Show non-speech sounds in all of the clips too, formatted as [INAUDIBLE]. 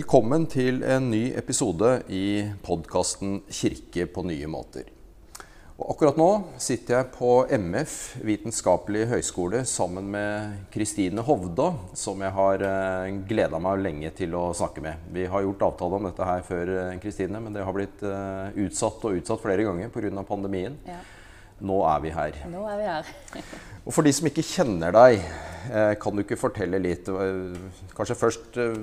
Velkommen til en ny episode i podkasten 'Kirke på nye måter'. Og akkurat nå sitter jeg på MF vitenskapelig høgskole sammen med Kristine Hovda, som jeg har eh, gleda meg lenge til å snakke med. Vi har gjort avtale om dette her før, eh, Kristine, men det har blitt eh, utsatt og utsatt flere ganger pga. pandemien. Ja, Nå er vi her. nå er vi her. [LAUGHS] Og for de som ikke kjenner deg, eh, kan du ikke fortelle litt eh, Kanskje først eh,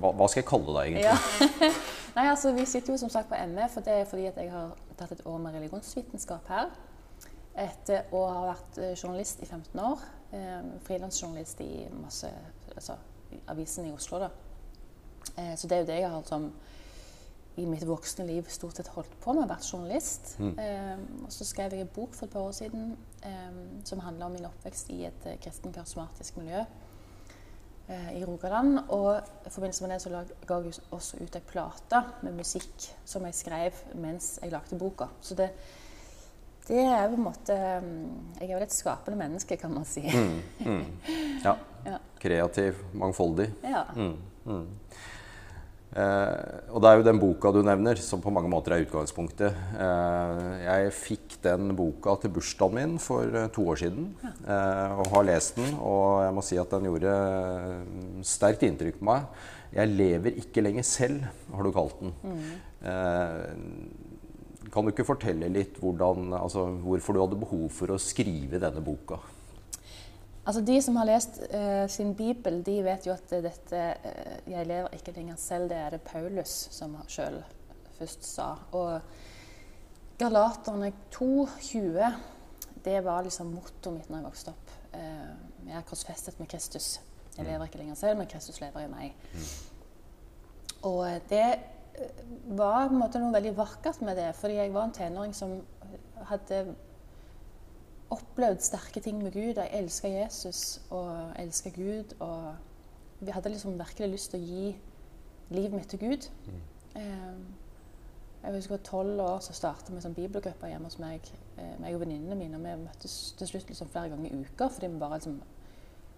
hva, skal jeg kalle deg, egentlig? Ja. [LAUGHS] Nei, altså, Vi sitter jo som sagt på MF, og det er fordi at jeg har tatt et år med religionsvitenskap her. Etter å ha vært journalist i 15 år. Frilansjournalist i masse altså, avisen i Oslo. da. Så det er jo det jeg har som i mitt voksne liv stort sett holdt på med, vært journalist. Eh, og så skrev jeg en bok for et par år siden um, som handler om min oppvekst i et uh, kristen karismatisk miljø uh, i Rogaland. Og i forbindelse med det så lag- ga jeg også ut ei plate med musikk som jeg skrev mens jeg lagde boka. Så det, det er på en måte um, Jeg er vel et skapende menneske, kan man si. [LAUGHS] Ja. Ja. Kreativ, mangfoldig. Ja. Eh, og det er jo den boka du nevner, som på mange måter er utgangspunktet. Eh, jeg fikk den boka til bursdagen min for eh, to år siden, eh, og har lest den. Og jeg må si at den gjorde eh, sterkt inntrykk på meg. 'Jeg lever ikke lenger selv', har du kalt den. Eh, kan du ikke fortelle litt hvordan, altså, hvorfor du hadde behov for å skrive denne boka? Altså De som har lest uh, sin bibel, de vet jo at dette uh, 'Jeg lever ikke lenger selv', det er det Paulus som sjøl først sa. Og Galaterne 2,20, det var liksom mottoet mitt når jeg vokste opp. Uh, jeg er korsfestet med Kristus. Jeg lever ikke lenger selv, men Kristus lever i meg. Og eh, det var på en måte noe veldig vakkert med det, fordi jeg var en tenåring som hadde opplevd sterke ting med Gud. Jeg elska Jesus og elska Gud. Og vi hadde liksom virkelig lyst til å gi livet mitt til Gud. Mm. jeg husker tolv år så startet vi sånn bibelgrupper hjemme hos meg. Eh, meg og venninnene mine. Vi møttes til slutt liksom flere ganger i uka. fordi vi bare liksom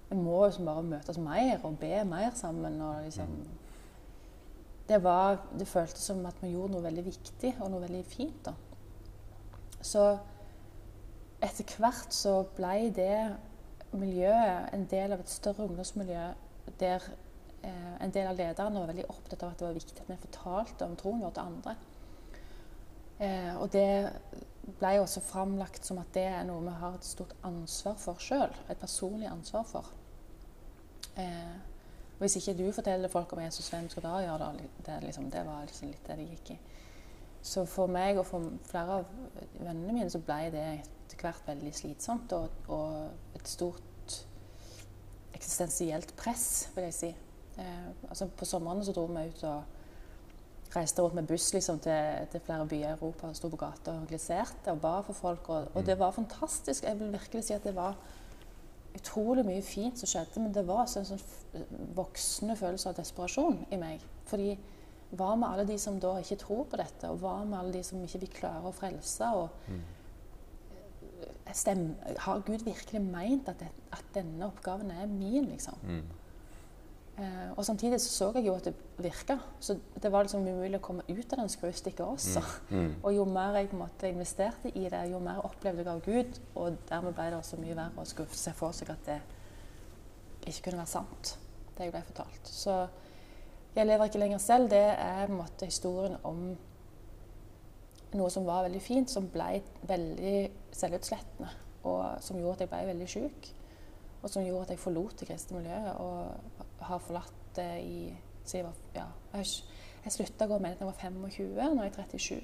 Vi må liksom bare møtes mer og be mer sammen. og liksom det, var, det føltes som at vi gjorde noe veldig viktig og noe veldig fint. da. Så etter hvert så ble det miljøet en del av et større ungdomsmiljø der eh, en del av lederne var veldig opptatt av at det var viktig at vi fortalte om troen vår til andre. Eh, og det ble også framlagt som at det er noe vi har et stort ansvar for sjøl. Et personlig ansvar for. Eh, og hvis ikke du forteller folk om Jesus, hvem skal da gjøre det? Det, liksom, det var liksom litt det det gikk i. Så for meg og for flere av vennene mine så ble det etter hvert veldig slitsomt og, og et stort eksistensielt press, vil jeg si. Eh, altså på somrene så dro vi ut og reiste rundt med buss liksom, til, til flere byer i Europa og sto på gata og gliserte og ba for folk. Og, og det var fantastisk. Jeg vil virkelig si at det var utrolig mye fint som skjedde, men det var også en sånn voksende følelse av desperasjon i meg. Fordi hva med alle de som da ikke tror på dette, og hva med alle de som ikke vil klare å frelse? og stem, Har Gud virkelig meint at, det, at denne oppgaven er min, liksom? Eh, og samtidig så, så jeg jo at det virka. Så det var liksom umulig å komme ut av den skrustikket også. Og jo mer jeg måte investerte i det, jo mer opplevde jeg av Gud. Og dermed ble det også mye verre å skulle se for seg at det ikke kunne være sant, det jeg ble fortalt. Så jeg lever ikke lenger selv. Det er måte historien om noe som var veldig fint, som ble veldig selvutslettende. Og som gjorde at jeg ble veldig syk. Og som gjorde at jeg forlot det kristne miljøet og har forlatt det i siden jeg var ja, Jeg, jeg slutta å gå med da jeg var 25, nå er jeg 37.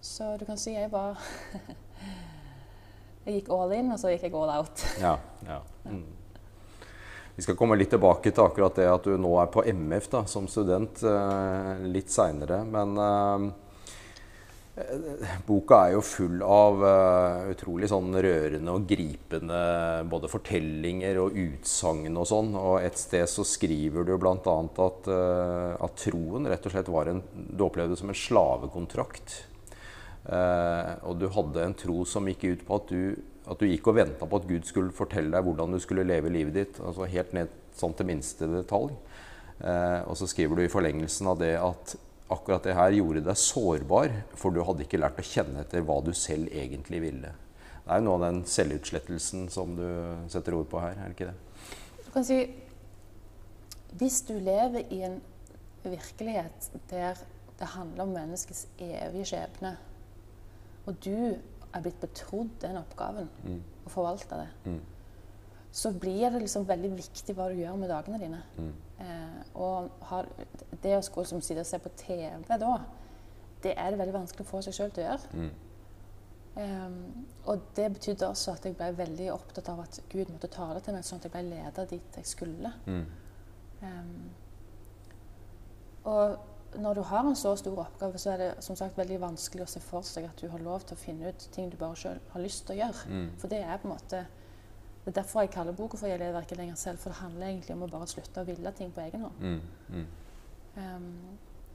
Så du kan si jeg var [LAUGHS] Jeg gikk all in, og så gikk jeg all out. [LAUGHS] Ja, ja. Mm. Vi skal komme litt tilbake til akkurat det at du nå er på MF da, som student eh, litt seinere. Men eh, boka er jo full av uh, utrolig sånn rørende og gripende både fortellinger og utsagn og sånn. Og et sted så skriver du bl.a. At, uh, at troen rett og slett var en Du opplevde det som en slavekontrakt. Uh, og du hadde en tro som gikk ut på at du, at du gikk og venta på at Gud skulle fortelle deg hvordan du skulle leve livet ditt. altså Helt ned sånn til minste detalj. Og så skriver du i forlengelsen av det at akkurat det her gjorde deg sårbar, for du hadde ikke lært å kjenne etter hva du selv egentlig ville. Det er jo noe av den selvutslettelsen som du setter ord på her, er det ikke det? Du kan si Hvis du lever i en virkelighet der det handler om menneskets evige skjebne, og du er blitt betrodd den oppgaven, Mm. å forvalte det, Mm. Så blir det liksom veldig viktig hva du gjør med dagene dine. Mm. Eh, og har, det å skulle som sitte og se på TV da, det er det veldig vanskelig å få seg sjøl til å gjøre. Mm. Ehm, og det betydde også at jeg ble veldig opptatt av at Gud måtte tale til meg, sånn at jeg ble leda dit jeg skulle. Mm. Ehm, og når du har en så stor oppgave, så er det som sagt veldig vanskelig å se for seg at du har lov til å finne ut ting du bare sjøl har lyst til å gjøre. Mm. For det er på en måte Det er derfor jeg kaller boka for 'Jeg lever ikke lenger selv', for det handler egentlig om å bare slutte å ville ting på egen hånd. Mm. Mm. um,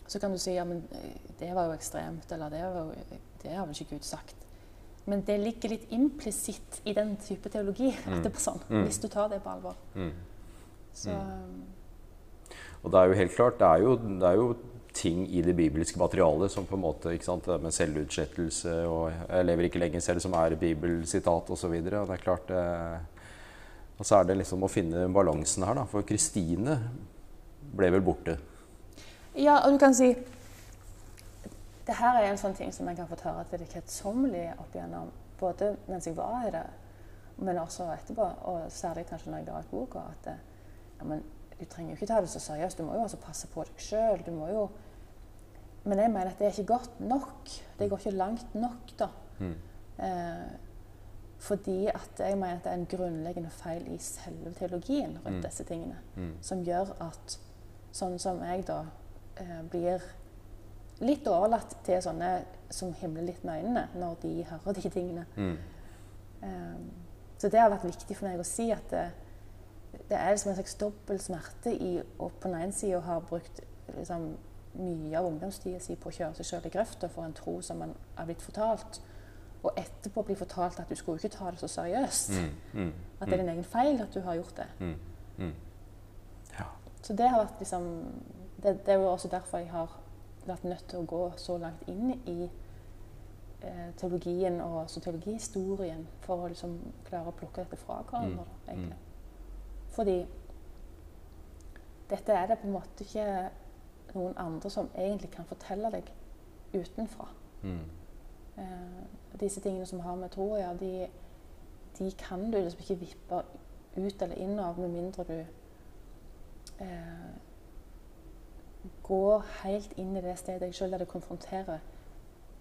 så kan du si ja, men eh, det var jo ekstremt, eller det, var jo, det har vel ikke Gud sagt. Men det ligger litt implisitt i den type teologi at det er sånn, Mm. hvis du tar det på alvor. Mm. Så ehm, Og det er jo helt klart, det er jo, det er jo ting i det bibelske materialet som på en måte, ikke sant, det med selvutslettelse og 'jeg lever ikke lenger selv', som er bibelsitat osv. Det er klart det, Og så er det liksom å finne balansen her, da. For Kristine ble vel borte. Ja, og du kan si Det her er en sånn ting som jeg har fått høre til det kjedsommelige opp igjennom. Både mens jeg var i det, men også etterpå. Og særlig kanskje når jeg ga ut boka. At det, ja, men du trenger jo ikke ta det så seriøst. Du må jo altså passe på deg sjøl. Du må jo Men jeg mener at det er ikke godt nok. Det går ikke langt nok, da. Mm. Eh, fordi at jeg mener at det er en grunnleggende feil i selve teologien rundt Mm. disse tingene. Mm. Som gjør at sånn som jeg da eh, blir litt overlatt til sånne som himler litt med øynene når de hører de tingene. Mm. Um, så det har vært viktig for meg å si at det, det er liksom en slags dobbel smerte i å på den ene sida ha brukt liksom, mye av ungdomstida si på å kjøre seg sjøl i grøfta for en tro som man er blitt fortalt, og etterpå bli fortalt at du skulle ikke ta det så seriøst. Mm. Mm. At det er din egen feil at du har gjort det. Mm. Mm. Ja. Så det har vært liksom det, det er jo også derfor jeg har vært nødt til å gå så langt inn i eh, teologien og også teologihistorien for å liksom klare å plukke dette fra hverandre. Mm. egentlig. Fordi dette er det på en måte ikke noen andre som egentlig kan fortelle deg utenfra. Mm. Eh, disse tingene som har med tro å gjøre, de, de kan du liksom ikke vippe ut eller inn av med mindre du eh, går helt inn i det stedet jeg sjøl der du konfronterer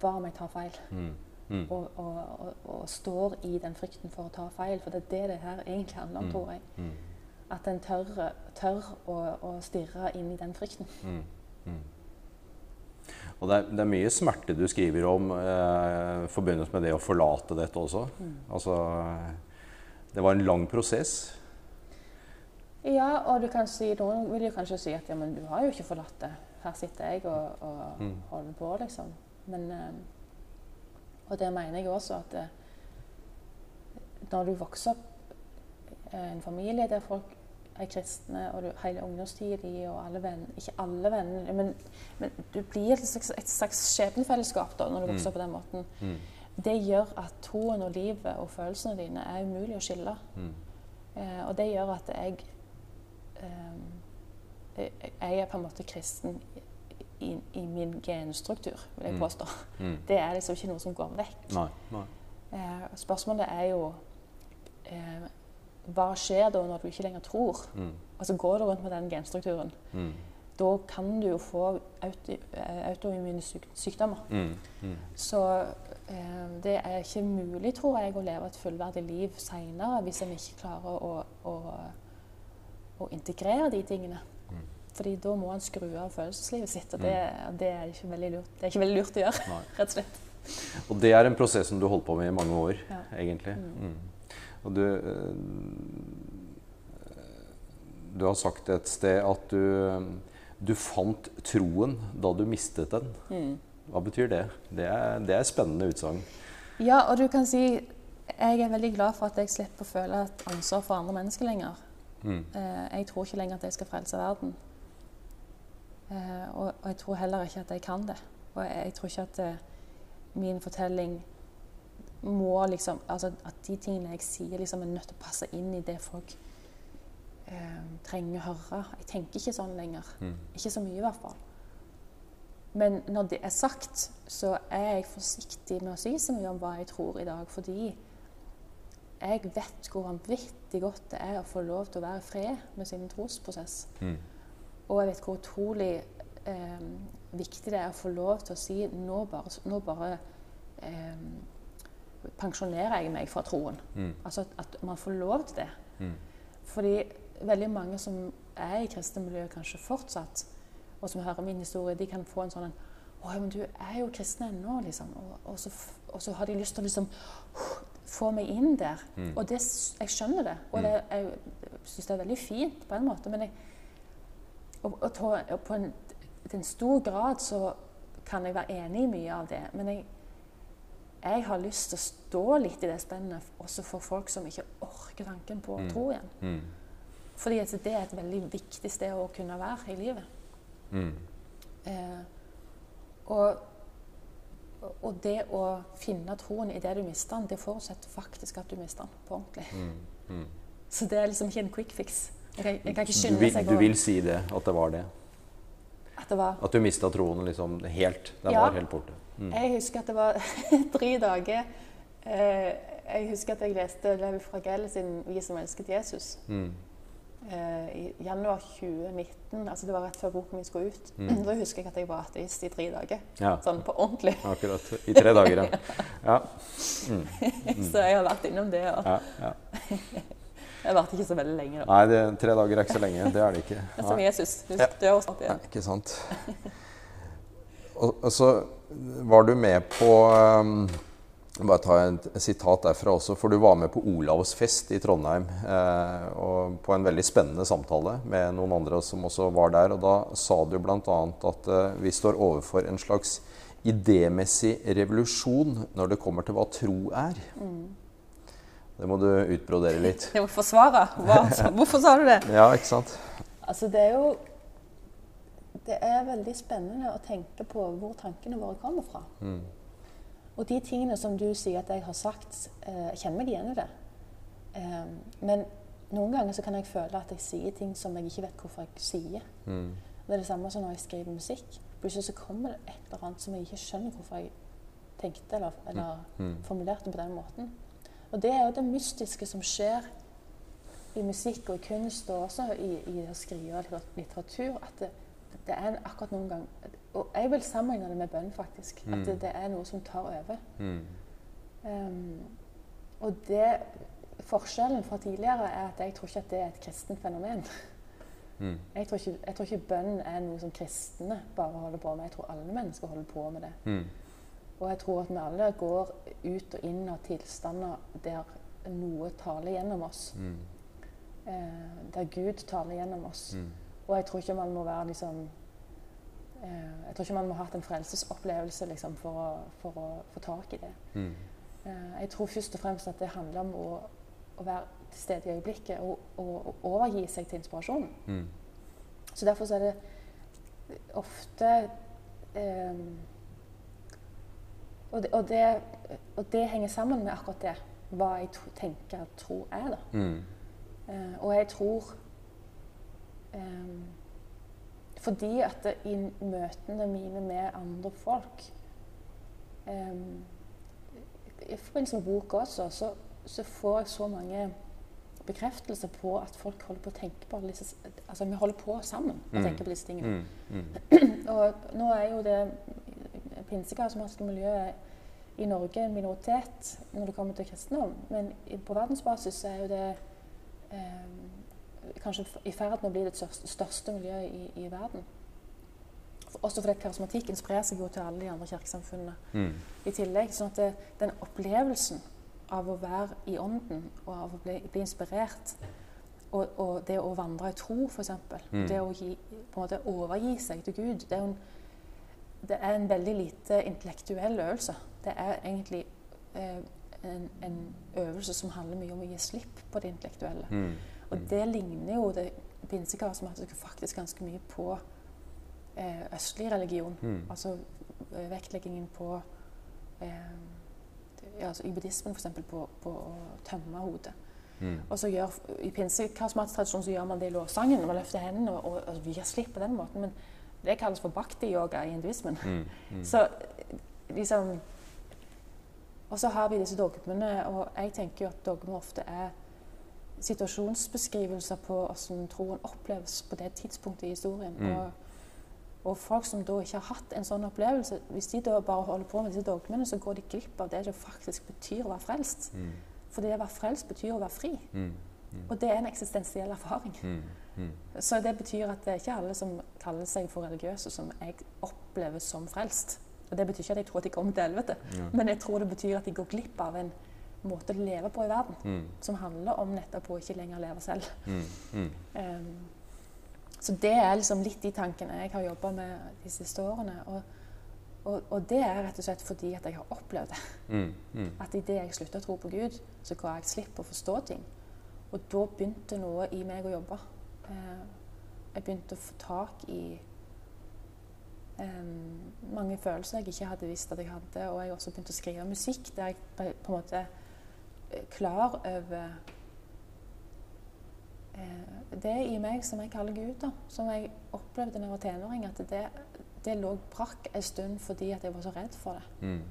hva om jeg tar feil? Mm. Mm. Og, og, og, og står i den frykten for å ta feil. For det er det det her egentlig handler om, Mm. tror jeg. Mm. At en tør, tør å, å stirre inn i den frykten. Og det er, det er mye smerte du skriver om eh, forbundet med det å forlate dette også. Mm. Altså, det var en lang prosess. Ja, og du kan si, noen vil jo kanskje si at ja, men du har jo ikke forlatt det. Her sitter jeg og, og Mm. holder på, liksom. Men eh, Og det mener jeg også at eh, når du vokser opp i en familie der folk er kristne, og du, hele ungdomstida di og alle vennene Ikke alle vennene, men, men du blir et slags, et slags skjebnefellesskap da, når du vokser Mm. opp på den måten. Mm. Det gjør at troen og livet og følelsene dine er umulig å skille. Mm. Eh, og det gjør at jeg eh, jeg- Jeg er på en måte kristen i, i min genstruktur, vil jeg Mm. påstå. Mm. Det er liksom ikke noe som går vekk. Nei. Nei. Eh, spørsmålet er jo eh, Hva skjer da når du ikke lenger tror? Mm. Altså Går du rundt med den genstrukturen, Mm. da kan du jo få auto, eh, autoimmune syk sykdommer. Mm. Mm. Så eh, det er ikke mulig, tror jeg, å leve et fullverdig liv seinere hvis en ikke klarer å, å, å integrere de tingene. Mm. Fordi da må en skru av følelseslivet sitt, og det, det, er ikke veldig lurt. det er ikke veldig lurt å gjøre. Rett og slett. Og det er en prosess som du holdt på med i mange år, Ja. egentlig. Mm. Og du eh, Du har sagt et sted at du, du fant troen da du mistet den. Mm. Hva betyr det? Det er, det er spennende utsagn. Ja, og du kan si jeg er veldig glad for at jeg slipper å føle et ansvar for andre mennesker lenger. Mm. Eh, jeg tror ikke lenger at jeg skal frelse verden. Eh, og, jeg tror heller ikke at jeg kan det. Og jeg, tror ikke at eh, min fortelling må liksom Altså at de tingene jeg sier, liksom er nødt til å passe inn i det folk eh, trenger å høre. Jeg tenker ikke sånn lenger. Mm. Ikke så mye, i hvert fall. Men når det er sagt, så er jeg forsiktig med å si så mye om hva jeg tror i dag. Fordi jeg vet hvor vanvittig godt det er å få lov til å være i fred med sin trosprosess. Mm. Og jeg vet hvor utrolig eh, viktig det er å få lov til å si nå bare, nå bare eh, pensjonerer jeg meg fra troen. Mm. Altså at, at, man får lov til det. Mm. Fordi veldig mange som er i kristne miljø kanskje fortsatt, og som hører min historie, de kan få en sånn å, men du er jo kristen ennå, liksom. Og, og, så, og, så, har de lyst til å liksom få meg inn der. Mm. Og det, jeg skjønner det. Og det, jeg syns det er veldig fint på en måte. Men jeg, og, og på en, til en stor grad så kan jeg være enig i mye av det. Men jeg, jeg har lyst til å stå litt i det spennet også for folk som ikke orker tanken på å tro igjen. Mm. Fordi det er et veldig viktig sted å kunne være i livet. Mm. Eh, og, og det å finne troen i det du mister den, det forutsetter faktisk at du mister den på ordentlig. Mm. Mm. Så det er liksom ikke en quick fix. Jeg kan, jeg kan ikke Du skynde vil, seg du å- vil si det, at det var det? at det var At du mista troen liksom helt? Den Ja. var helt borte? Mm. Jeg husker at det var [LAUGHS] tre dager eh, Jeg husker at jeg leste Levi Fragell sin 'Vi som elsket Jesus' Mm. eh, i januar 2019. altså Det var rett før boken min skulle ut. Mm. [CLEARS THROAT] Da husker jeg at jeg var ateist i tre dager. Ja, Sånn på ordentlig. [LAUGHS] akkurat. I tre dager, ja. [LAUGHS] ja. Så jeg har vært innom det. Og ja, jeg varte ikke så veldig lenge. da. Nei, det, tre dager er ikke så lenge. Det er det ikke. Det er som Nei. Jesus. Du Ja. dør snart opp igjen. ikke sant. Og, og så var du med på um, Bare ta et sitat derfra også, for du var med på Olavs fest i Trondheim. Eh, og på en veldig spennende samtale med noen andre som også var der. Og da sa du bl.a. at eh, vi står overfor en slags idémessig revolusjon når det kommer til hva tro er. Det må du utbrodere litt. [LAUGHS] Jeg må forsvare. Hvorfor sa du det? Ja, ikke sant? Altså, det er jo Det er veldig spennende å tenke på hvor tankene våre kommer fra. Mm. Og de tingene som du sier at jeg har sagt, eh, kjenner meg igjen i det. Eh, men noen ganger så kan jeg føle at jeg sier ting som jeg ikke vet hvorfor jeg sier. Mm. Det er det samme som når jeg skriver musikk. Plutselig så kommer det et eller annet som jeg ikke skjønner hvorfor jeg tenkte eller, eller Mm. formulerte på den måten. Og det er jo det mystiske som skjer i musikk og i kunst, og også i, i å skrive litter- litteratur. At det, det er akkurat noen gang Og jeg vil sammenligne det med bønn, faktisk. Mm. At det, det er noe som tar over. Mm. Um, og det Forskjellen fra tidligere er at jeg tror ikke at det er et kristent fenomen. Mm. Jeg tror, ikke, jeg tror ikke bønn er noe som kristne bare holder på med. Jeg tror alle mennesker holder på med det. Mm. Og jeg tror at vi alle går ut og inn av tilstander der noe taler gjennom oss. Mm. Eh, der Gud taler gjennom oss. Og jeg tror ikke man må være liksom eh, Jeg tror ikke man må ha hatt en frelsesopplevelse liksom, for, å, for å få tak i det. Mm. Eh, jeg tror først og fremst at det handler om å, å være til stede i øyeblikket og, og, og overgi seg til inspirasjonen. Mm. Så derfor så er det ofte eh, og, det, og, det, og det henger sammen med akkurat det. Hva jeg tenker og tro er. da. Mm. Eh, og jeg tror eh, Fordi at det, i møtene mine med andre folk eh, I forbindelse med boka også, så, så får jeg så mange bekreftelser på at folk holder på å tenke på disse Altså vi holder på sammen å Mm. tenke på disse tingene. Mm. Mm. [CLEARS THROAT] Og nå er jo det pinsekarismatiske miljøet i Norge en minoritet når det kommer til kristendom. Men på verdensbasis er jo det eh, kanskje i ferd med å bli det største, miljøet i, i verden. Også fordi karismatikken sprer seg jo til alle de andre kirkesamfunnene Mm. i tillegg. sånn at det, den opplevelsen av å være i ånden og av å bli, bli inspirert, og, og det å vandre i tro, f.eks., Mm. det å gi, på en måte overgi seg til Gud, det er, en, det er en veldig lite intellektuell øvelse. Det er egentlig eh, en, en øvelse som handler mye om å gi slipp på det intellektuelle. Mm. Og det ligner jo det pinsekarismatiske faktisk ganske mye på eh, østlig religion. Mm. Altså eh, vektleggingen på eh, ja, altså, I buddhismen f.eks. På, på å tømme hodet. Mm. Og så gjør, I pinsekarismatisk tradisjon så gjør man det i lovsangen. Man løfter hendene og, og, og gir slipp på den måten. Men det kalles for bhakti-yoga i hinduismen. Mm. Mm. [LAUGHS] Så liksom Og så har vi disse dogmene, og jeg tenker jo at dogmer ofte er situasjonsbeskrivelser på hvordan troen oppleves på det tidspunktet i historien. Mm. Og, og folk som da ikke har hatt en sånn opplevelse, hvis de da bare holder på med disse dogmene, så går de glipp av det det faktisk betyr å være frelst. Mm. For det å være frelst betyr å være fri. Mm. Og det er en eksistensiell erfaring. Mm. Mm. Så det betyr at det er ikke alle som kaller seg for religiøse, som jeg opplever som frelst. Og det betyr ikke at jeg tror at de kommer til helvete, Ja. men jeg tror det betyr at de går glipp av en måte å leve på i verden Mm. som handler om nettopp å ikke lenger leve selv. Mm. Mm. Um, så det er liksom litt de tankene jeg har jobba med de siste årene. Og, og, og det er rett og slett fordi at jeg har opplevd det. Mm. Mm. At idet jeg slutta å tro på Gud, så ga jeg slipp på å forstå ting. Og da begynte noe i meg å jobbe. Uh, jeg begynte å få tak i um, mange følelser jeg ikke hadde visst at jeg hadde. Og jeg også begynte å skrive musikk der jeg på en måte klar over eh, det i meg som jeg kaller Gud, da. Som jeg opplevde da jeg var tenåring. At det, det lå brakk en stund fordi at jeg var så redd for det. Mm.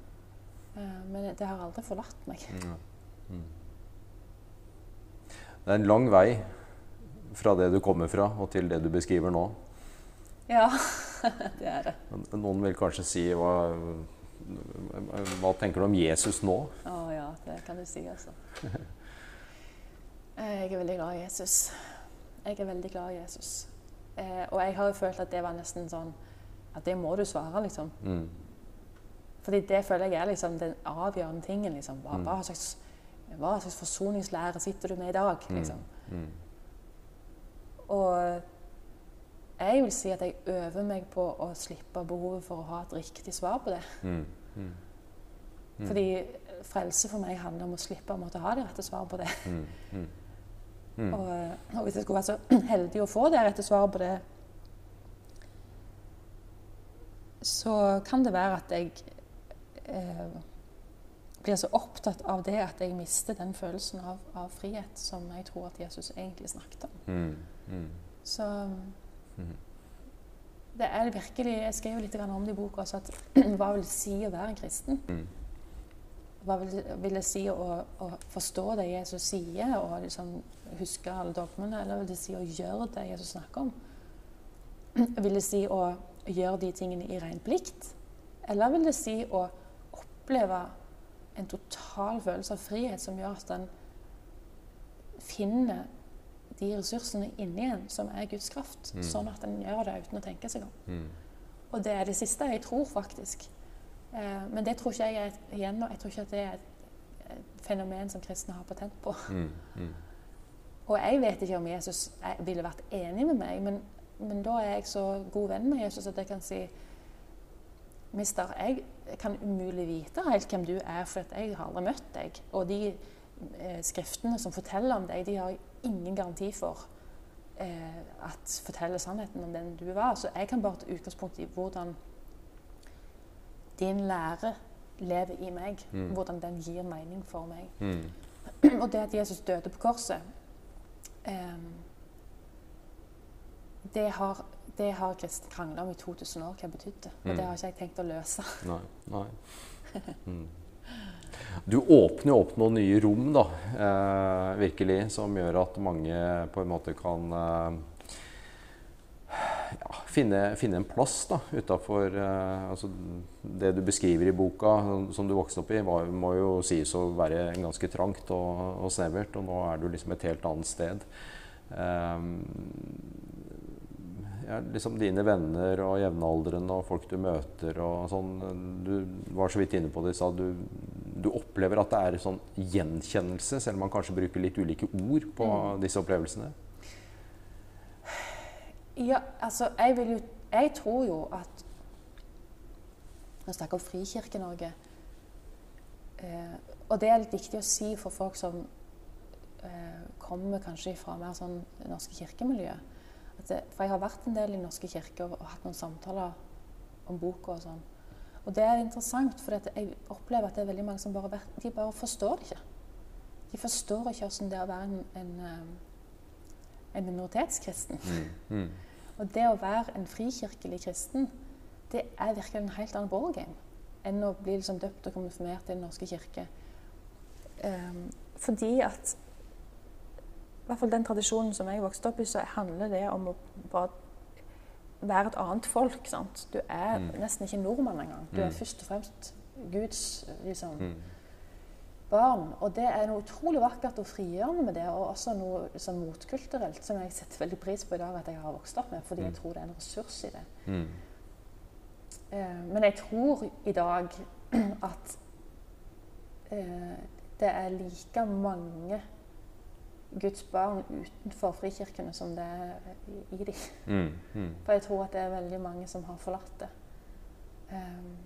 Eh, men det har aldri forlatt meg. Ja. Mm. Det er en lang vei fra det du kommer fra, og til det du beskriver nå. Ja, [LAUGHS] det er det. Noen vil kanskje si hva, hva tenker du om Jesus nå? Å ja, det kan du si, altså. [LAUGHS] Jeg er veldig glad i Jesus. Jeg er veldig glad i Jesus. Eh, og jeg har jo følt at det var nesten sånn At det må du svare, liksom. Mm. Fordi det føler jeg er liksom den avgjørende tingen. liksom. Hva, Mm. hva, slags, hva slags forsoningslære sitter du med i dag? Mm. liksom. Mm. Og jeg vil si at jeg øver meg på å slippe behovet for å ha et riktig svar på det. Mm. Mm. Mm. Fordi frelse for meg handler om å slippe å måtte ha det rette svaret på det. Mm. Mm. Mm. Og, og hvis jeg skulle være så [CLEARS THROAT] heldig å få det rette svaret på det, så kan det være at jeg eh, blir så opptatt av det at jeg mister den følelsen av, av frihet som jeg tror at Jesus egentlig snakket om. Mm. Mm. Det er virkelig Jeg skrev litt om det i boka også, at [CLEARS THROAT] hva vil det si å være en kristen? Mm. Hva vil det si å, å forstå det Jesus sier, og liksom huske alle dogmene? Eller vil det si å gjøre det Jesus snakker om? [CLEARS THROAT] Vil det si å gjøre de tingene i ren plikt? Eller vil det si å oppleve en total følelse av frihet som gjør at en finner de ressursene inni en som er Guds kraft, Mm. sånn at en gjør det uten å tenke seg om? Mm. Og det er det siste jeg tror, faktisk. Eh, men det tror ikke jeg er et, igjen, jeg tror ikke at det er et, et fenomen som kristne har patent på. Mm. Mm. [LAUGHS] Og jeg vet ikke om Jesus ville vært enig med meg, men, men da er jeg så god venn med Jesus at jeg kan si Mister, jeg kan umulig vite helt hvem du er, for at jeg har aldri møtt deg. Og de eh, skriftene som forteller om deg, de har ingen garanti for eh, at forteller sannheten om den du var. Så jeg kan bare ta utgangspunkt i hvordan din lære lever i meg. Mm. Hvordan den gir mening for meg. Mm. [CLEARS THROAT] Og det at Jesus døde på korset eh, det, har, det har kristne krangla om i 2000 år hva det betydde. Og Mm. det har ikke jeg tenkt å løse. Nei. Nei. [LAUGHS] Mm. Du åpner jo opp noen nye rom, da, eh, virkelig, som gjør at mange på en måte kan eh, ja, finne, finne en plass da, utafor eh, altså, Det du beskriver i boka, som du vokste opp i, var, må jo sies å være ganske trangt og, og snevert, og nå er du liksom et helt annet sted. Eh, ja, liksom dine venner og jevnaldrende og folk du møter og sånn Du var så vidt inne på det i stad. Du, du opplever at det er sånn gjenkjennelse, selv om man kanskje bruker litt ulike ord på Mm. disse opplevelsene? Ja, altså, jeg vil jo Jeg tror jo at Når vi snakker om Frikirke-Norge eh, Og det er litt viktig å si for folk som eh, kommer kanskje fra mer sånn norske kirkemiljø, det, For jeg har vært en del i norske kirker og, og hatt noen samtaler om boka og sånn. Og det er interessant, for jeg opplever at det er veldig mange som bare, de bare forstår det ikke. De forstår ikke hvordan det er å være en, en, eh, en minoritetskristen. Mm. Mm. Og det å være en frikirkelig kristen, det er virkelig en helt annen ballgame enn å bli liksom døpt og konfirmert i Den norske kirke. Um, fordi at I hvert fall den tradisjonen som jeg vokste opp i, så handler det om å bare være et annet folk. Sant? Du er mm. nesten ikke nordmann engang. Du er mm. først og fremst Guds liksom, mm. barn. Og det er noe utrolig vakkert og frigjørende med det, og også noe sånn motkulturelt som jeg setter veldig pris på i dag at jeg har vokst opp med, fordi jeg mm. tror det er en ressurs i det. Mm. Eh, men jeg tror i dag [CLEARS THROAT] at eh, det er like mange Guds barn utenfor frikirkene som det er i, dem. de. Mm, mm. For jeg tror at det er veldig mange som har forlatt det. Um,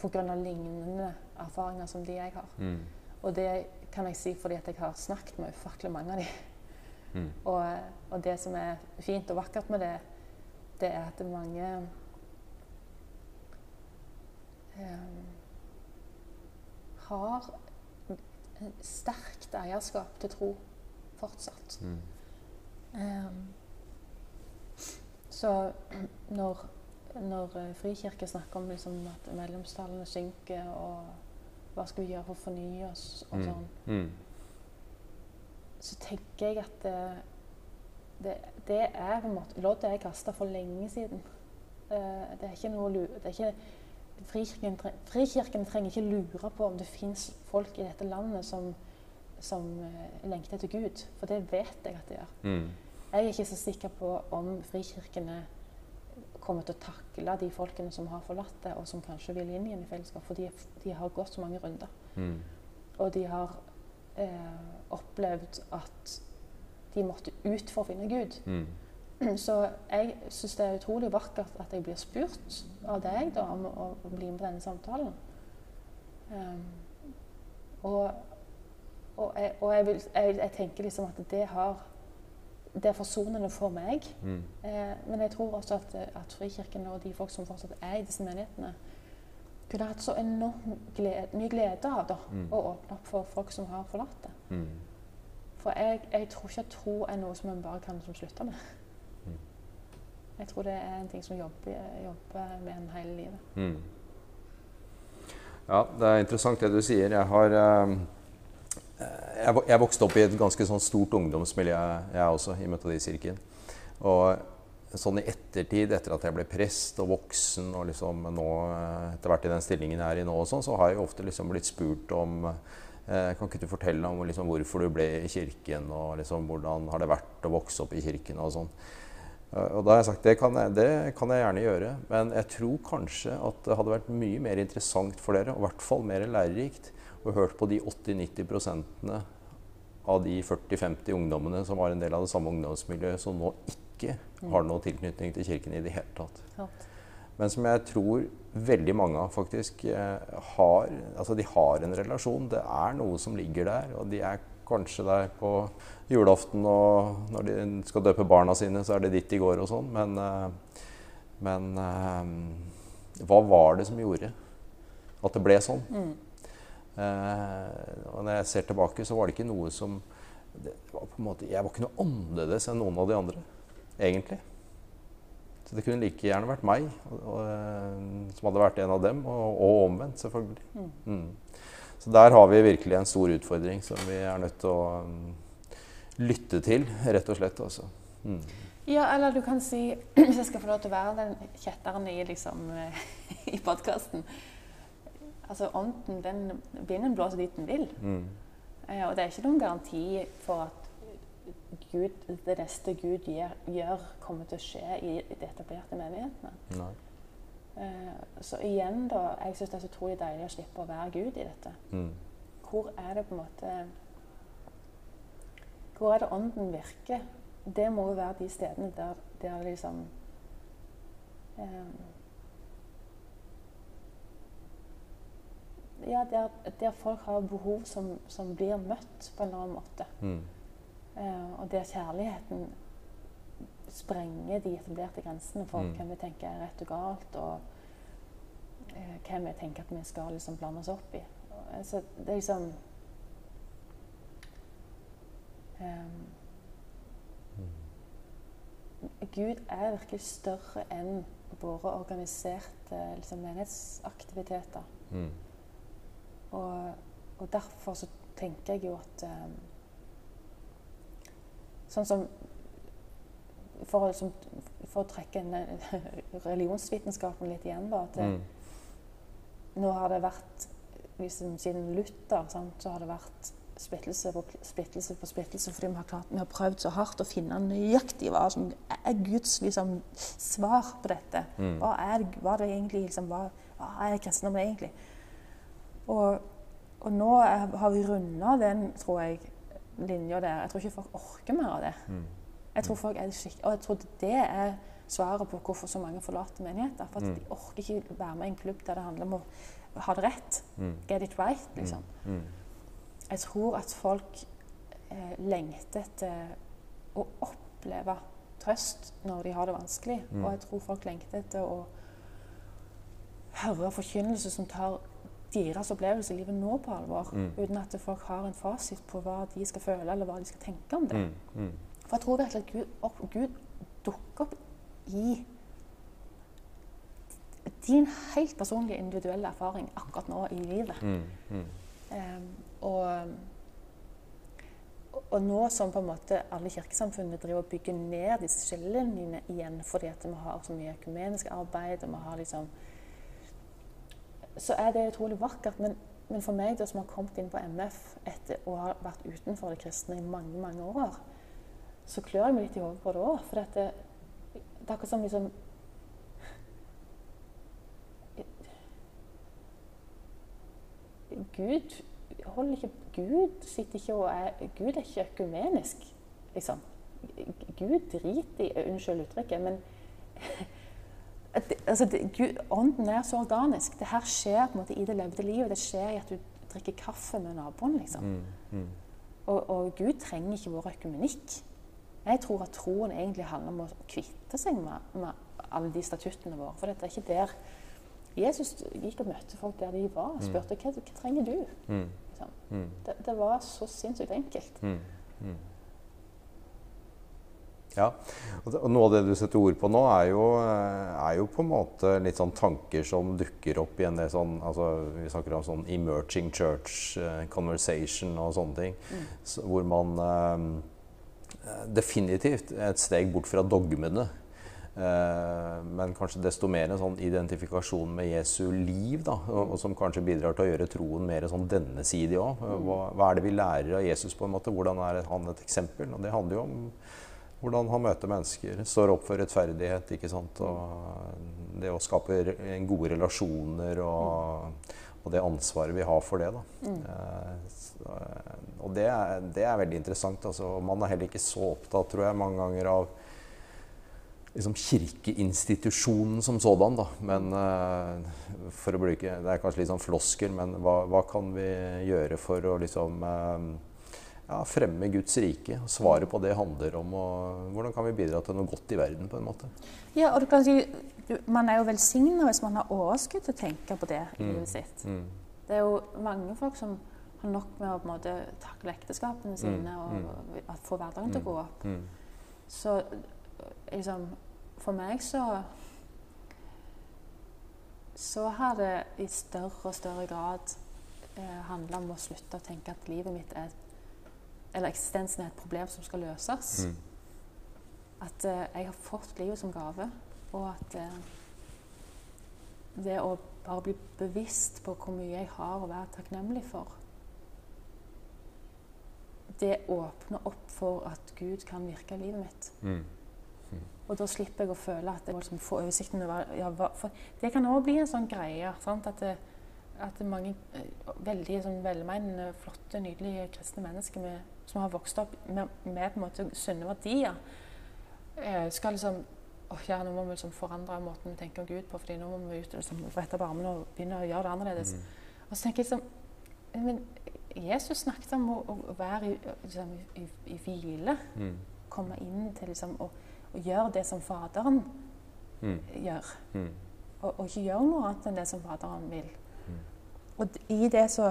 Pga. lignende erfaringer som de jeg har. Mm. Og det kan jeg si fordi at jeg har snakket med ufattelig mange av de. Mm. Og, og, det som er fint og vakkert med det, det er at mange um, har sterkt eierskap til tro fortsatt. Mm. Um, så når, når eh, Frikirke snakker om liksom, at medlemstallene synker, og hva skal vi gjøre for å fornye oss og mm. sånn, mm. så tenker jeg at det, det, det er på en måte Loddet er kasta for lenge siden. Uh, det er ikke noe det er ikke, Frikirken, frikirken trenger ikke lure på om det fins folk i dette landet som som uh, lengter etter Gud. For det vet jeg at det gjør. Mm. Jeg er ikke så sikker på om frikirkene kommer til å takle de folkene som har forlatt det, og som kanskje vil inn igjen i fellesskap. For de, de har gått så mange runder. Mm. Og de har eh, opplevd at de måtte ut for å finne Gud. Mm. [CLEARS THROAT] Så jeg syns det er utrolig vakkert at jeg blir spurt av deg da, om å bli med på denne samtalen. Um, og og, jeg, og jeg, vil, jeg, jeg, tenker liksom at det har det er forsonende for meg. Mm. Eh, men jeg tror også at, at, Frikirken og de folk som fortsatt er i disse menighetene, kunne hatt så enormt glede, mye glede av da, mm. å åpne opp for folk som har forlatt det. Mm. For jeg, jeg, tror ikke at tro er noe som en bare kan som slutte med. Mm. Jeg tror det er en ting som jobber, jobber med en hele livet. Mm. Ja, det er interessant det du sier. Jeg har um jeg, jeg, vokste opp i et ganske sånn stort ungdomsmiljø, jeg også, i Metodistkirken. Og sånn i ettertid, etter at jeg ble prest og voksen, og liksom nå etter hvert i den stillingen jeg er i nå, og sånn, så har jeg ofte liksom blitt spurt om eh, Kan ikke du fortelle om liksom hvorfor du ble i kirken, og liksom hvordan har det vært å vokse opp i kirken og sånn. Eh, og da har jeg sagt det kan jeg, det kan jeg gjerne gjøre, men jeg tror kanskje at det hadde vært mye mer interessant for dere, og i hvert fall mer lærerikt, og hørt på de 80-90% av de 40-50 ungdommene som var en del av det samme ungdomsmiljøet, som nå ikke har noen tilknytning til kirken i det hele tatt. Men som jeg tror veldig mange faktisk eh, har Altså de har en relasjon. Det er noe som ligger der. Og de er kanskje der på julaften, og når de skal døpe barna sine, så er det dit de går og sånn. Men, eh, men eh, hva var det som gjorde at det ble sånn? Eh, og når jeg ser tilbake, så var det ikke noe som var måte, Jeg var ikke noe annerledes enn noen av de andre, egentlig. Så det kunne like gjerne vært meg og, og, eh, som hadde vært en av dem, og, og omvendt, selvfølgelig. Mm. Mm. Så der har vi virkelig en stor utfordring som vi er nødt til å um, lytte til, rett og slett. Også. Mm. Ja, eller du kan si, [CLEARS THROAT] hvis jeg skal få lov til å være den kjetteren i, liksom, [LAUGHS] i podkasten Altså Ånden, den vinden blåser dit den vil. Mm. Eh, og det er ikke noen garanti for at Gud, det neste Gud gjør, gjør, kommer til å skje i de etablerte menighetene. Eh, så igjen, da Jeg syns det er så utrolig deilig å slippe å være Gud i dette. Mm. Hvor er det på en måte Hvor er det Ånden virker? Det må jo være de stedene der, der liksom eh, ja, der, der, folk har behov som, som, blir møtt på en eller annen måte. Mm. Uh, og der kjærligheten sprenger de etablerte grensene for Mm. hvem vi tenker er rett og galt, og uh, hvem vi tenker at vi skal liksom blande oss opp i. Og, Altså, det er liksom ehm, Gud er virkelig større enn våre organiserte liksom, menighetsaktiviteter. Mm. Og, og derfor så tenker jeg jo at um, Sånn som for, liksom, for å trekke eh, [LAUGHS] religionsvitenskapen litt igjen, da. At Mm. nå har det vært liksom, Siden Luther sant, så har det vært splittelse på splittelse på splittelse fordi vi har, klart, vi har prøvd så hardt å finne nøyaktig hva som er Guds liksom, svar på dette. Mm. Hva er, hva er det egentlig liksom, hva, hva er kristendommen egentlig? Og, og nå er, har vi runda den, tror jeg, linja der. Jeg tror ikke folk orker mer av det. Mm. Jeg tror folk er skikk Og jeg tror det er svaret på hvorfor så mange forlater menigheter. For at Mm. de orker ikke være med i en klubb der det handler om å ha det rett. Mm. Get it right, liksom. Mm. Jeg tror at folk eh, lengter etter å oppleve trøst når de har det vanskelig. Mm. Og jeg tror folk lengter etter å høre forkynnelse som tar deres opplevelse i livet nå på alvor. Mm. Uten at folk har en fasit på hva de skal føle, eller hva de skal tenke om det. Mm. Mm. For jeg tror virkelig at Gud, opp, Gud dukker opp i din helt personlige, individuelle erfaring akkurat nå i livet. Ehm, og, og nå som på en måte alle kirkesamfunnene driver og bygger ned disse skillelinjene igjen fordi at vi har så mye økumenisk arbeid og vi har liksom Så er det utrolig vakkert. Men, men for meg da, som har kommet inn på MF etter å ha vært utenfor det kristne i mange, mange år, så klør jeg meg litt i hodet på det òg. For det, det er akkurat som liksom Gud holder ikke Gud sitter ikke og er Gud er ikke økumenisk, liksom. Gud driter i Unnskyld uttrykket, men at altså det, Gud, Ånden er så organisk. Det her skjer på en måte i det levde livet. Det skjer i at du drikker kaffe med naboen, liksom. Mm. Mm. Og, og Gud trenger ikke vår økumenikk. Jeg tror at troen egentlig handler om å kvitte seg med, med alle de statuttene våre. For det er ikke der Jesus gikk og møtte folk der de var og spurte hva, hva trenger du. Mm. Liksom. Mm. Det, det var så sinnssykt enkelt. Mm. Mm. Ja, og noe av det du setter ord på nå, er jo, er jo på en måte litt sånn tanker som dukker opp i en del sånn altså Vi snakker om sånn emerging church eh, conversation og sånne ting. Så, hvor man eh, definitivt et steg bort fra dogmene. Eh, men kanskje desto mer en sånn identifikasjon med Jesu liv, da, og, og som kanskje bidrar til å gjøre troen mer sånn dennesidig òg. Hva, hva er det vi lærer av Jesus, på en måte? Hvordan er han et eksempel? Og det handler jo om hvordan han møter mennesker, står opp for rettferdighet, ikke sant? og det å skape gode relasjoner og, og det ansvaret vi har for det. Da. Mm. så, eh, og det er, det er veldig interessant. Altså. Man er heller ikke så opptatt, tror jeg, mange ganger av liksom kirkeinstitusjonen som sådan. Da. Men eh, for å bruke Det er kanskje litt sånn floskel, men hva, hva kan vi gjøre for å liksom eh, ja, fremme Guds rike? Svaret på det handler om å, hvordan kan vi bidra til noe godt i verden, på en måte. Ja, og du kan si, Man er jo velsigna hvis man har overskudd til å tenke på det i Mm. livet sitt. Mm. Det er jo mange folk som har nok med å på en måte takle ekteskapene sine og, mm. og få hverdagen til å gå opp. Mm. Så liksom For meg så Så har det i større og større grad eh, handla om å slutte å tenke at livet mitt er Eller eksistensen er et problem som skal løses. Mm. At eh, jeg har fått livet som gave, og at eh, det å bare bli bevisst på hvor mye jeg har å være takknemlig for Det åpner opp for at Gud kan virke i livet mitt. Mm. Og da slipper jeg å føle at jeg må liksom få oversikten over ja, hva, det kan òg bli en sånn greie. Sant? At, det, at det mange eh, veldig sånn velmenende, flotte, nydelige kristne mennesker med, som har vokst opp med, med på en måte sunne verdier, eh, skal liksom åh ja, nå må vi liksom forandre måten vi tenker om Gud på, fordi nå må vi ut liksom, rette opp armene og begynne å gjøre det annerledes. Mm. Og så tenker jeg liksom Men Jesus snakket om å, å være i, liksom, i, i, hvile Mm. komme inn til liksom, å, å gjøre det som Faderen Mm. gjør. Mm. Og, og ikke gjøre noe annet enn det som Faderen vil. Og i det så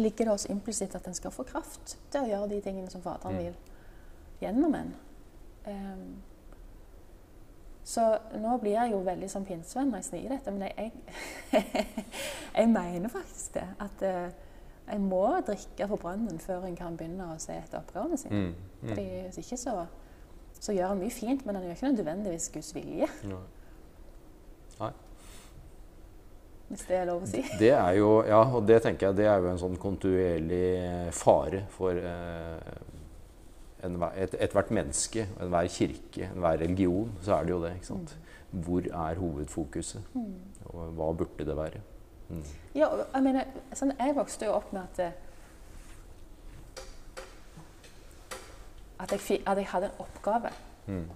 ligger det også implisitt at en skal få kraft til å gjøre de tingene som Faderen Mm. vil gjennom en. Um, så nå blir jeg jo veldig som pinsevenn når jeg sier dette, men jeg, jeg, [LAUGHS] jeg mener faktisk det. At uh, jeg må drikke fra brønnen før en kan begynne å se etter oppgavene sine. Mm. Mm. Fordi Hvis ikke så, så gjør en mye fint, men en gjør ikke nødvendigvis Guds vilje. Nei. Nei. Hvis det er lov å si. Det er jo, ja, og det tenker jeg det er jo en sånn kontinuerlig fare for eh, ethvert et- ethvert menneske, enhver kirke, enhver religion. Så er det jo det. ikke sant? Hvor er hovedfokuset? Mm. Og hva burde det være? Mm. Ja, jeg mener, sånn, jeg vokste jo opp med at at jeg, at jeg hadde en oppgave. Mm.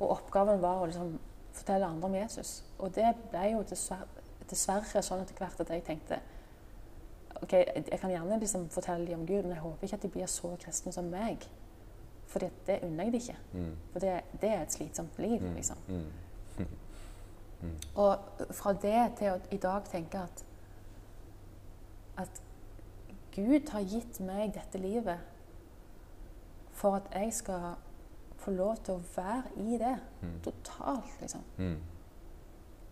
Og oppgaven var å liksom fortelle andre om Jesus. Og det ble jo dessverre, dessverre sånn etter hvert at jeg tenkte ok, jeg kan gjerne liksom fortelle dem om Gud, men jeg håper ikke at de blir så kristne som meg. For det, unner jeg dem ikke. Mm. For det, det er et slitsomt liv. Mm. liksom. [LAUGHS] Mm. Og fra det til å i dag tenke at at Gud har gitt meg dette livet for at jeg skal få lov til å være i det Mm. totalt, liksom.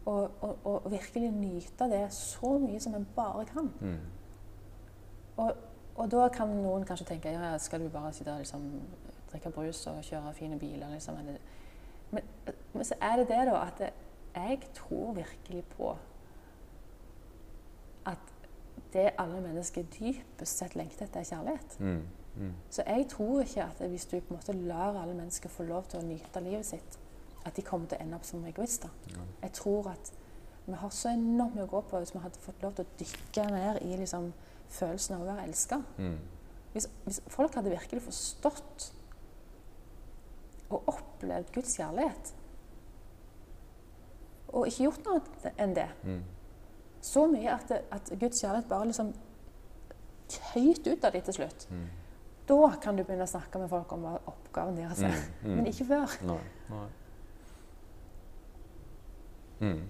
Og, og, og virkelig nyte det så mye som en bare kan. Mm. Og, og da kan noen kanskje tenke ja, skal du bare sitte og liksom, drikke brus og kjøre fine biler, liksom. Men, men så er det det, da, at det, jeg tror virkelig på at det alle mennesker dypest sett lengter etter, er kjærlighet. Mm. Mm. Så jeg tror ikke at hvis du på en måte lar alle mennesker få lov til å nyte livet sitt, at de kommer til å ende opp som egoister. Ja. Jeg tror at vi har så enormt mye å gå på hvis vi hadde fått lov til å dykke ned i liksom, følelsen av å være elska. Mm. Hvis, hvis folk hadde virkelig forstått og opplevd Guds kjærlighet, og ikke gjort noe enn det, Mm. så mye at, det, at Guds kjærlighet bare liksom tøyt ut av dem til slutt, Mm. da kan du begynne å snakke med folk om hva oppgaven deres er. Mm. Mm. Men ikke før. Nei. Nei. Mm.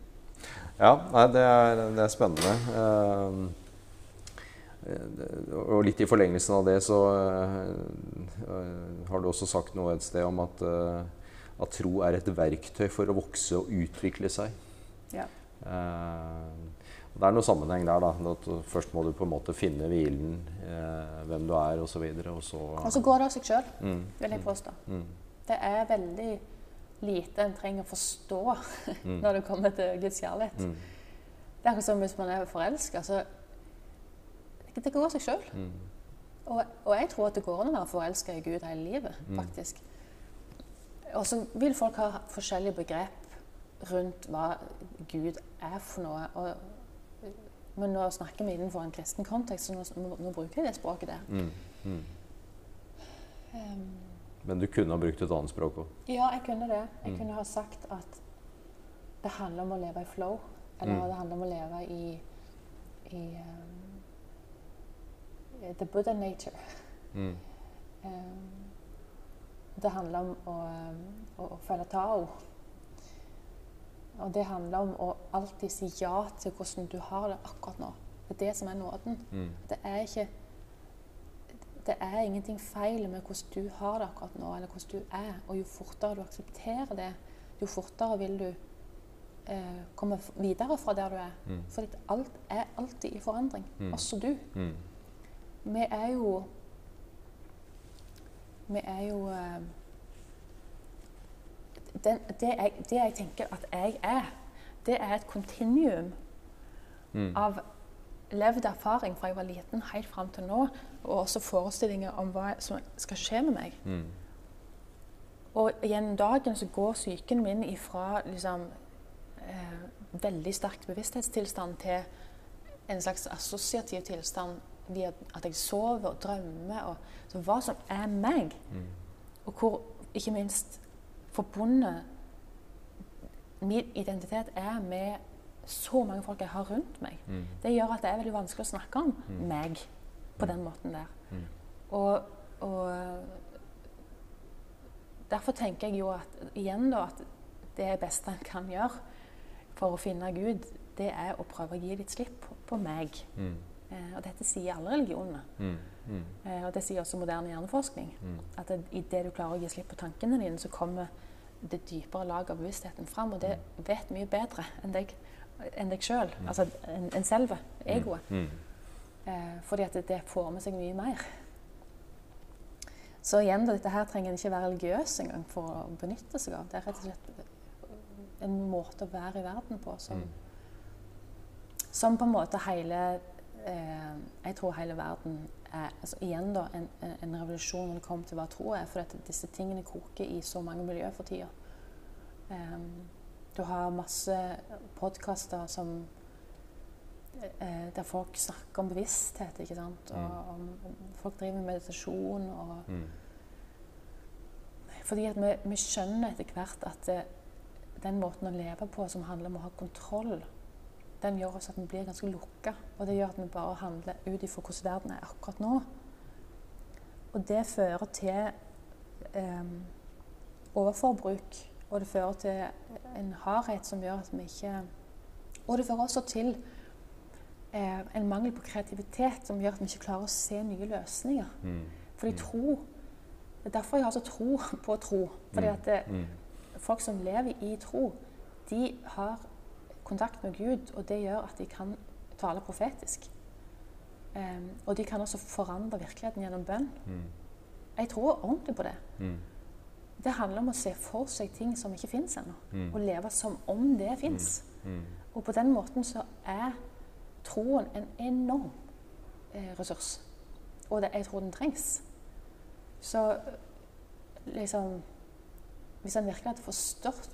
Ja, nei, det er, det er spennende. Eh, og litt i forlengelsen av det så eh, har du også sagt noe et sted om at, eh, at tro er et verktøy for å vokse og utvikle seg. Ja. Det er noe sammenheng der. da, Først må du på en måte finne hvilen, eh, hvem du er osv. Og så Og så går det av seg sjøl, mm, vil jeg påstå. mm, Det er veldig lite en trenger å forstå [LAUGHS] Mm. når det kommer til Guds kjærlighet. mm, Det er akkurat som hvis man er forelska, så Det går av seg sjøl. mm, Og, og jeg tror at det går an å være forelska i Gud hele livet, Mm. faktisk. Og så vil folk ha forskjellige begrep rundt hva Gud er for noe. Og, men nå snakker vi innenfor en kristen kontekst, så nå, nå, bruker jeg det språket der. Um, Men du kunne ha brukt et annet språk òg. ja, jeg kunne det. Jeg Mm. kunne ha sagt at det handler om å leve i flow. Eller Mm. det handler om å leve i, i um, the Buddha nature. Mm, [LAUGHS] Um, det handler om å, um, å, å følge Tao. Og det handler om å alltid si ja til hvordan du har det akkurat nå. Det er det som er nåden. mm, Det er ikke Det er ingenting feil med hvordan du har det akkurat nå, eller hvordan du er. Og jo fortere du aksepterer det, jo fortere vil du eh, komme videre fra der du er. mm, For alt er alltid i forandring. Mm. Også du. mm, Vi er jo Vi er jo eh, den, det, jeg, det jeg tenker at jeg er, det er et kontinuum mm, av levd erfaring fra jeg var liten helt fram til nå, og også forestillinger om hva som skal skje med meg. mm, Og gjennom dagen så går psyken min ifra liksom, eh, veldig sterk bevissthetstilstand til en slags assosiativ tilstand via at jeg sover og drømmer. Og, så hva som er meg, mm, og hvor ikke minst forbundet min identitet er med så mange folk jeg har rundt meg. mm, Det gjør at det er veldig vanskelig å snakke om Mm. meg på den måten der. Mm. Og, og derfor tenker jeg jo at igjen da, at det beste en kan gjøre for å finne Gud, det er å prøve å gi litt slipp på, på meg. Mm. Eh, og dette sier alle religionene. Mm. Mm. Eh, og det sier også moderne hjerneforskning. Mm. At det, i det du klarer å gi slipp på tankene dine, så kommer det dypere laget av bevisstheten fram. Og det vet mye bedre enn deg, enn deg sjøl. Altså enn en selve, egoet. Mm. Eh, fordi at det, det får med seg mye mer. Så igjen, da, dette her trenger en ikke være religiøs engang for å benytte seg av. Det er rett og slett en måte å være i verden på som, som på en måte hele eh, Jeg tror hele verden er altså Igjen da, en, en revolusjon når det kommer til hva tro er. For at disse tingene koker i så mange miljøer for tida. Um, du har masse podkaster som eh, der folk snakker om bevissthet, ikke sant. Og om, folk driver med meditasjon og Mm. Fordi at vi, vi skjønner etter hvert at det, den måten å leve på som handler om å ha kontroll, den gjør oss at vi blir ganske lukka. Og det gjør at vi bare handler ut ifra hvordan verden er akkurat nå. Og det fører til eh, overforbruk. Og det fører til en hardhet som gjør at vi ikke Og det fører også til eh, en mangel på kreativitet som gjør at vi ikke klarer å se nye løsninger. Mm. Fordi tro Det er derfor jeg har så tro på tro. Fordi at det, Mm. folk som lever i tro, de har kontakt med Gud, og det gjør at de kan tale profetisk. Um, og de kan også forandre virkeligheten gjennom bønn. Mm. Jeg tror ordentlig på det. Mm. Det handler om å se for seg ting som ikke fins ennå, Mm. og leve som om det fins. Mm. Og på den måten så er troen en enorm eh, ressurs. Og det, jeg tror den trengs. Så liksom Hvis en virkelig hadde forstått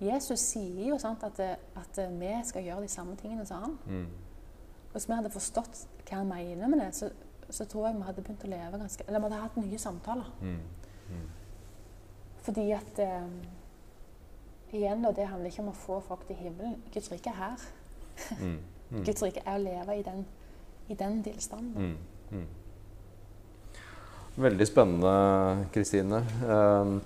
Jesus sier jo sant, at, det- at vi skal gjøre de samme tingene som han. Mm. Hvis vi hadde forstått hva han mener med det, så, så tror jeg vi hadde begynt å leve ganske Eller vi hadde hatt nye samtaler. Mm. Fordi at eh, Igjen, da, det handler ikke om å få folk til himmelen. Guds rike er her. Mm. [LAUGHS] Mm. Guds rike er å leve i den, i den tilstanden. Mm. Mm. Veldig spennende, Kristine. Um,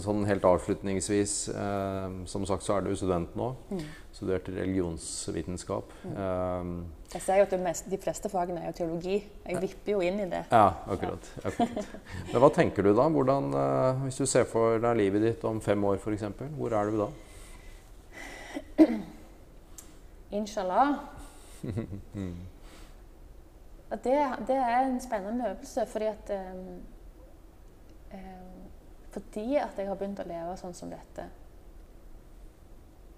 sånn helt avslutningsvis eh, Som sagt så er du student nå. Mm. Studerte religionsvitenskap. Eh, Jeg ser jo at mest, De fleste fagene er jo teologi. Jeg vipper jo inn i det. ja, akkurat. akkurat. [LAUGHS] Men hva tenker du da? Hvordan, eh, hvis du ser for deg livet ditt om fem år f.eks., hvor er du da? [CLEARS THROAT] Inshallah. [LAUGHS] Det, det er en spennende øvelse, fordi at um, um, Fordi at jeg har begynt å leve sånn som dette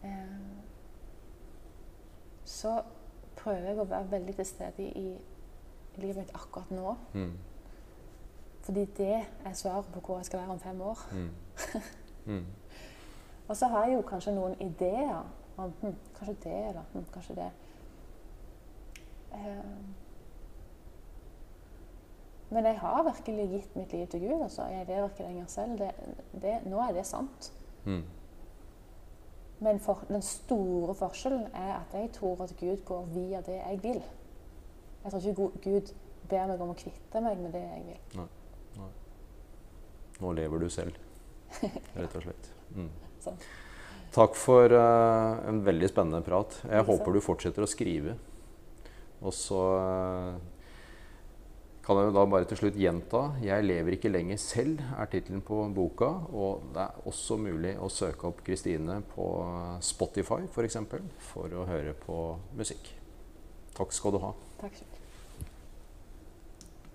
um, Så prøver jeg å være veldig til stede i, i livet mitt akkurat nå. Mm. Fordi det er svaret på hvor jeg skal være om fem år. Mm. [LAUGHS] Mm. Og så har jeg jo kanskje noen ideer om hm, kanskje det, eller hm, kanskje det. Eh, men jeg har virkelig gitt mitt liv til Gud. altså. Jeg lever ikke lenger selv. Det, det, nå er det sant. Mm. Men for, den store forskjellen er at jeg tror at Gud går via det jeg vil. Jeg tror ikke Gud ber meg om å kvitte meg med det jeg vil. Nå lever du selv, [LAUGHS] rett og slett. Mm. Takk for uh, en veldig spennende prat. Jeg håper du fortsetter å skrive. Og så eh, kan jeg jo da bare til slutt gjenta 'Jeg lever ikke lenger selv' er tittelen på boka. Og det er også mulig å søke opp Kristine på Spotify f.eks. For, eksempel, for å høre på musikk. Takk skal du ha. Takk selv.